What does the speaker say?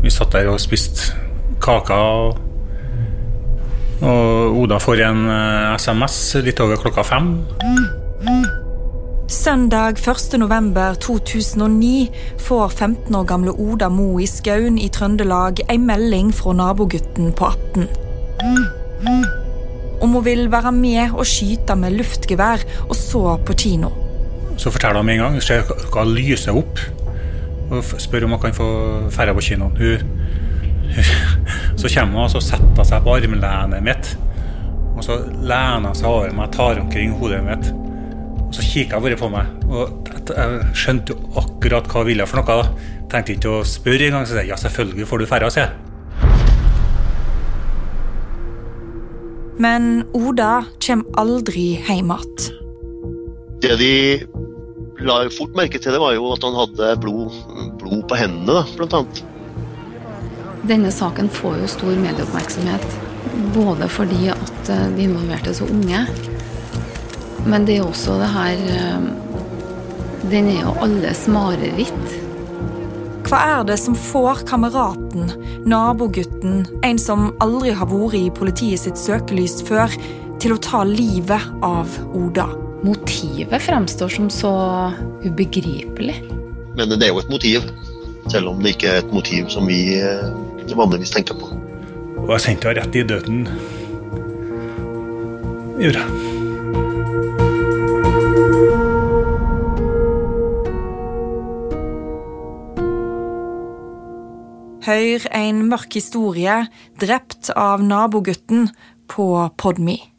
Vi satt der og spiste kaker. Og Oda får en eh, SMS litt over klokka fem. Søndag 1.11.2009 får 15 år gamle Oda Mo i Skaun i Trøndelag en melding fra nabogutten på 18. Om hun vil være med og skyte med luftgevær og så på kino. Så forteller hun med en gang. Ser hva lyser opp. Og spør om hun kan få dra på kinoen. Hun, så kommer hun og så setter seg på armlenet mitt. Og så lener hun seg over meg, tar omkring hodet mitt. Og så kikker hun bare på meg. Og jeg- jeg skjønte jo akkurat hva hun ville for noe. da. Tenkte ikke å spørre engang. Så sier jeg ja, selvfølgelig får du dra, sier jeg. Men Oda kommer aldri hjem igjen. Det de la fort merke til, det var jo at han hadde blod, blod på hendene, da, blant annet. Denne saken får jo stor medieoppmerksomhet. Både fordi at eh, de involverte er så unge, men det er også det her eh, Den er jo alles mareritt. Hva er det som får kameraten, nabogutten, en som aldri har vært i politiet sitt søkelys før, til å ta livet av Oda? Motivet fremstår som så ubegripelig. Men det er jo et motiv, selv om det ikke er et motiv som vi eh, vanligvis tenker på. Og jeg sendte henne rett i døden. Gjorde jeg. Hør en mørk historie drept av nabogutten på Podme.